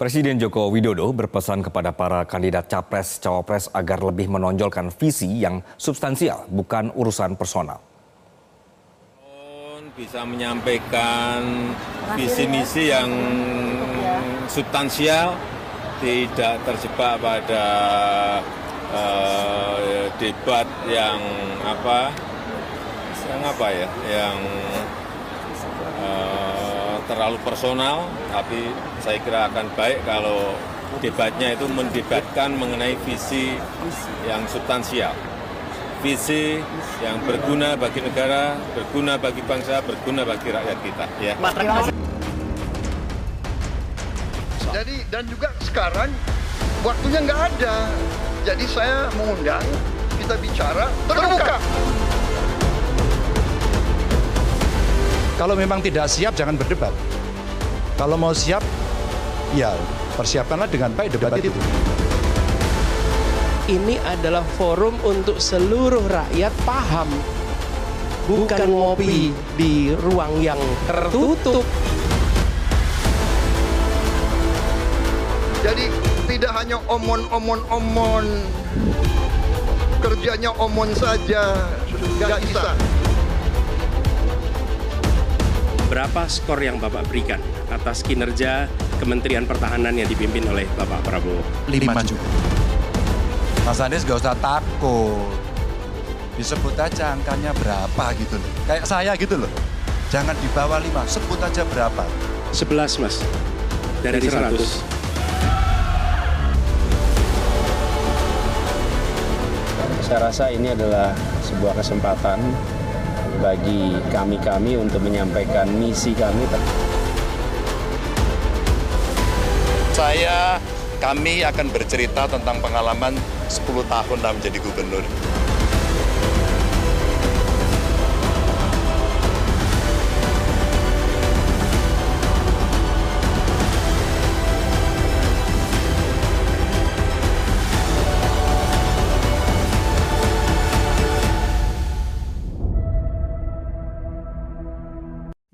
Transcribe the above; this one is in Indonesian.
Presiden Joko Widodo berpesan kepada para kandidat capres-cawapres agar lebih menonjolkan visi yang substansial, bukan urusan personal. bisa menyampaikan visi misi yang substansial, tidak terjebak pada uh, debat yang apa, yang apa ya, yang uh, terlalu personal, tapi saya kira akan baik kalau debatnya itu mendebatkan mengenai visi yang substansial visi yang berguna bagi negara, berguna bagi bangsa, berguna bagi rakyat kita. Ya. Jadi dan juga sekarang waktunya nggak ada. Jadi saya mengundang kita bicara terbuka. Kalau memang tidak siap jangan berdebat. Kalau mau siap, ya persiapkanlah dengan baik debat itu ini adalah forum untuk seluruh rakyat paham. Bukan ngopi di ruang yang tertutup. Jadi tidak hanya omon-omon-omon, kerjanya omon saja, nggak bisa. Berapa skor yang Bapak berikan atas kinerja Kementerian Pertahanan yang dipimpin oleh Bapak Prabowo? 5 juta. Mas Anies gak usah takut. Disebut aja angkanya berapa gitu loh. Kayak saya gitu loh. Jangan di bawah 5, sebut aja berapa. 11 mas, dari, dari 100. 100. Saya rasa ini adalah sebuah kesempatan bagi kami-kami untuk menyampaikan misi kami. Saya kami akan bercerita tentang pengalaman 10 tahun dalam menjadi gubernur.